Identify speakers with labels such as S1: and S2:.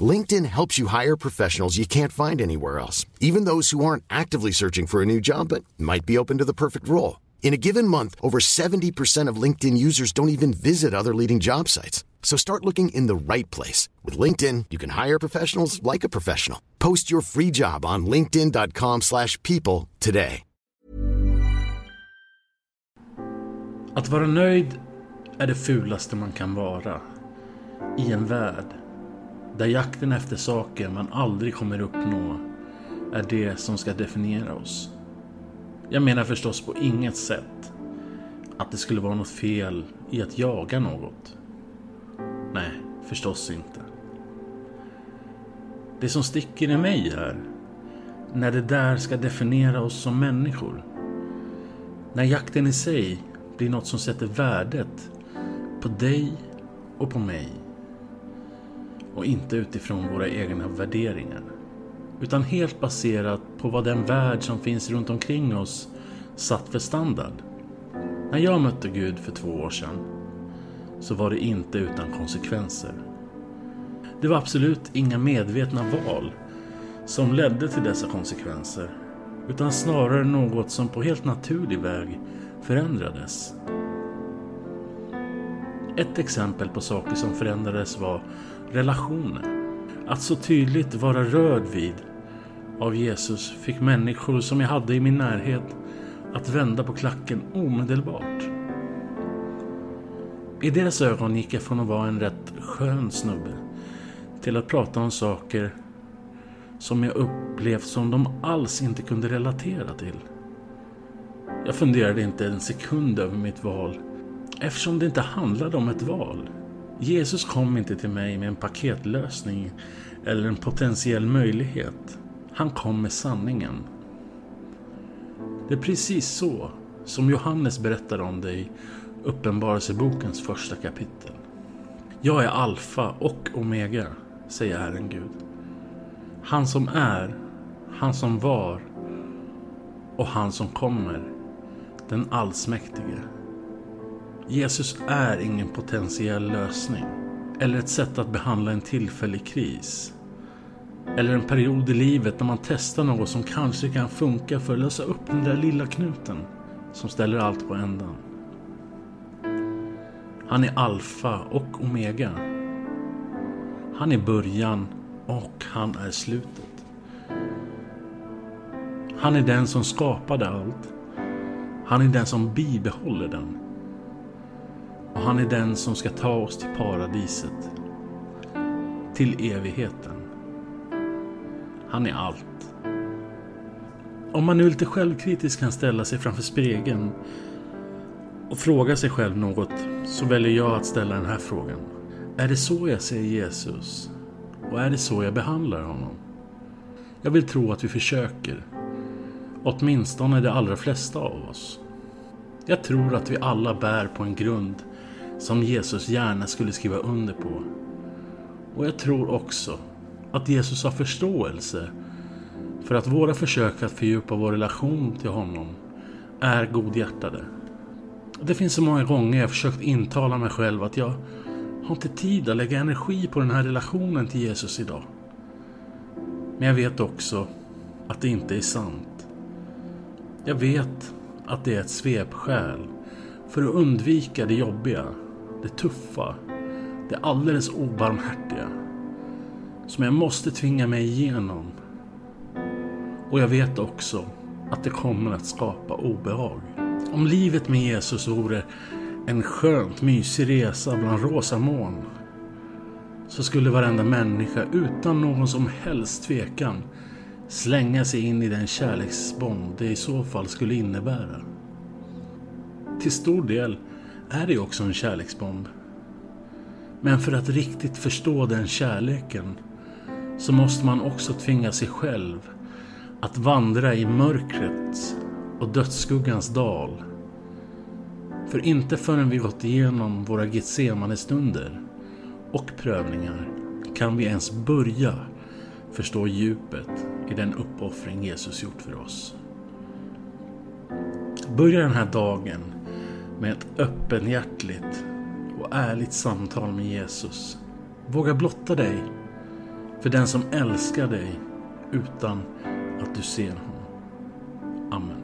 S1: LinkedIn helps you hire professionals you can't find anywhere else, even those who aren't actively searching for a new job but might be open to the perfect role. In a given month, over 70% of LinkedIn users don't even visit other leading job sites. So start looking in the right place. With LinkedIn, you can hire professionals like a professional. Post your free job on linkedin.com slash people today.
S2: Att vara nöjd är det fulaste man kan vara. I en värld där jakten efter saker man aldrig kommer uppnå är det som ska definiera oss. Jag menar förstås på inget sätt att det skulle vara något fel i att jaga något. Nej, förstås inte. Det som sticker i mig är när det där ska definiera oss som människor. När jakten i sig blir något som sätter värdet på dig och på mig och inte utifrån våra egna värderingar. Utan helt baserat på vad den värld som finns runt omkring oss satt för standard. När jag mötte Gud för två år sedan så var det inte utan konsekvenser. Det var absolut inga medvetna val som ledde till dessa konsekvenser. Utan snarare något som på helt naturlig väg förändrades. Ett exempel på saker som förändrades var relationer. Att så tydligt vara rörd vid av Jesus fick människor som jag hade i min närhet att vända på klacken omedelbart. I deras ögon gick jag från att vara en rätt skön snubbe till att prata om saker som jag upplevt som de alls inte kunde relatera till. Jag funderade inte en sekund över mitt val eftersom det inte handlade om ett val. Jesus kom inte till mig med en paketlösning eller en potentiell möjlighet. Han kom med sanningen. Det är precis så som Johannes berättar om dig i Uppenbarelsebokens första kapitel. Jag är alfa och omega, säger Herren Gud. Han som är, han som var och han som kommer, den allsmäktige. Jesus är ingen potentiell lösning. Eller ett sätt att behandla en tillfällig kris. Eller en period i livet när man testar något som kanske kan funka för att lösa upp den där lilla knuten som ställer allt på ändan. Han är alfa och omega. Han är början och han är slutet. Han är den som skapade allt. Han är den som bibehåller den. Och han är den som ska ta oss till paradiset. Till evigheten. Han är allt. Om man nu lite självkritiskt kan ställa sig framför spegeln och fråga sig själv något så väljer jag att ställa den här frågan. Är det så jag ser Jesus? Och är det så jag behandlar honom? Jag vill tro att vi försöker. Åtminstone de allra flesta av oss. Jag tror att vi alla bär på en grund som Jesus gärna skulle skriva under på. Och jag tror också att Jesus har förståelse för att våra försök att fördjupa vår relation till honom är godhjärtade. Det finns så många gånger jag försökt intala mig själv att jag har inte tid att lägga energi på den här relationen till Jesus idag. Men jag vet också att det inte är sant. Jag vet att det är ett svepskäl för att undvika det jobbiga det tuffa, det alldeles obarmhärtiga. Som jag måste tvinga mig igenom. Och jag vet också att det kommer att skapa obehag. Om livet med Jesus vore en skönt mysig resa bland rosa moln så skulle varenda människa utan någon som helst tvekan slänga sig in i den kärleksbomb det i så fall skulle innebära. Till stor del är det ju också en kärleksbomb. Men för att riktigt förstå den kärleken så måste man också tvinga sig själv att vandra i mörkrets och dödsskuggans dal. För inte förrän vi gått igenom våra Getsemane-stunder och prövningar kan vi ens börja förstå djupet i den uppoffring Jesus gjort för oss. Börja den här dagen med ett öppenhjärtligt och ärligt samtal med Jesus. Våga blotta dig för den som älskar dig utan att du ser honom. Amen.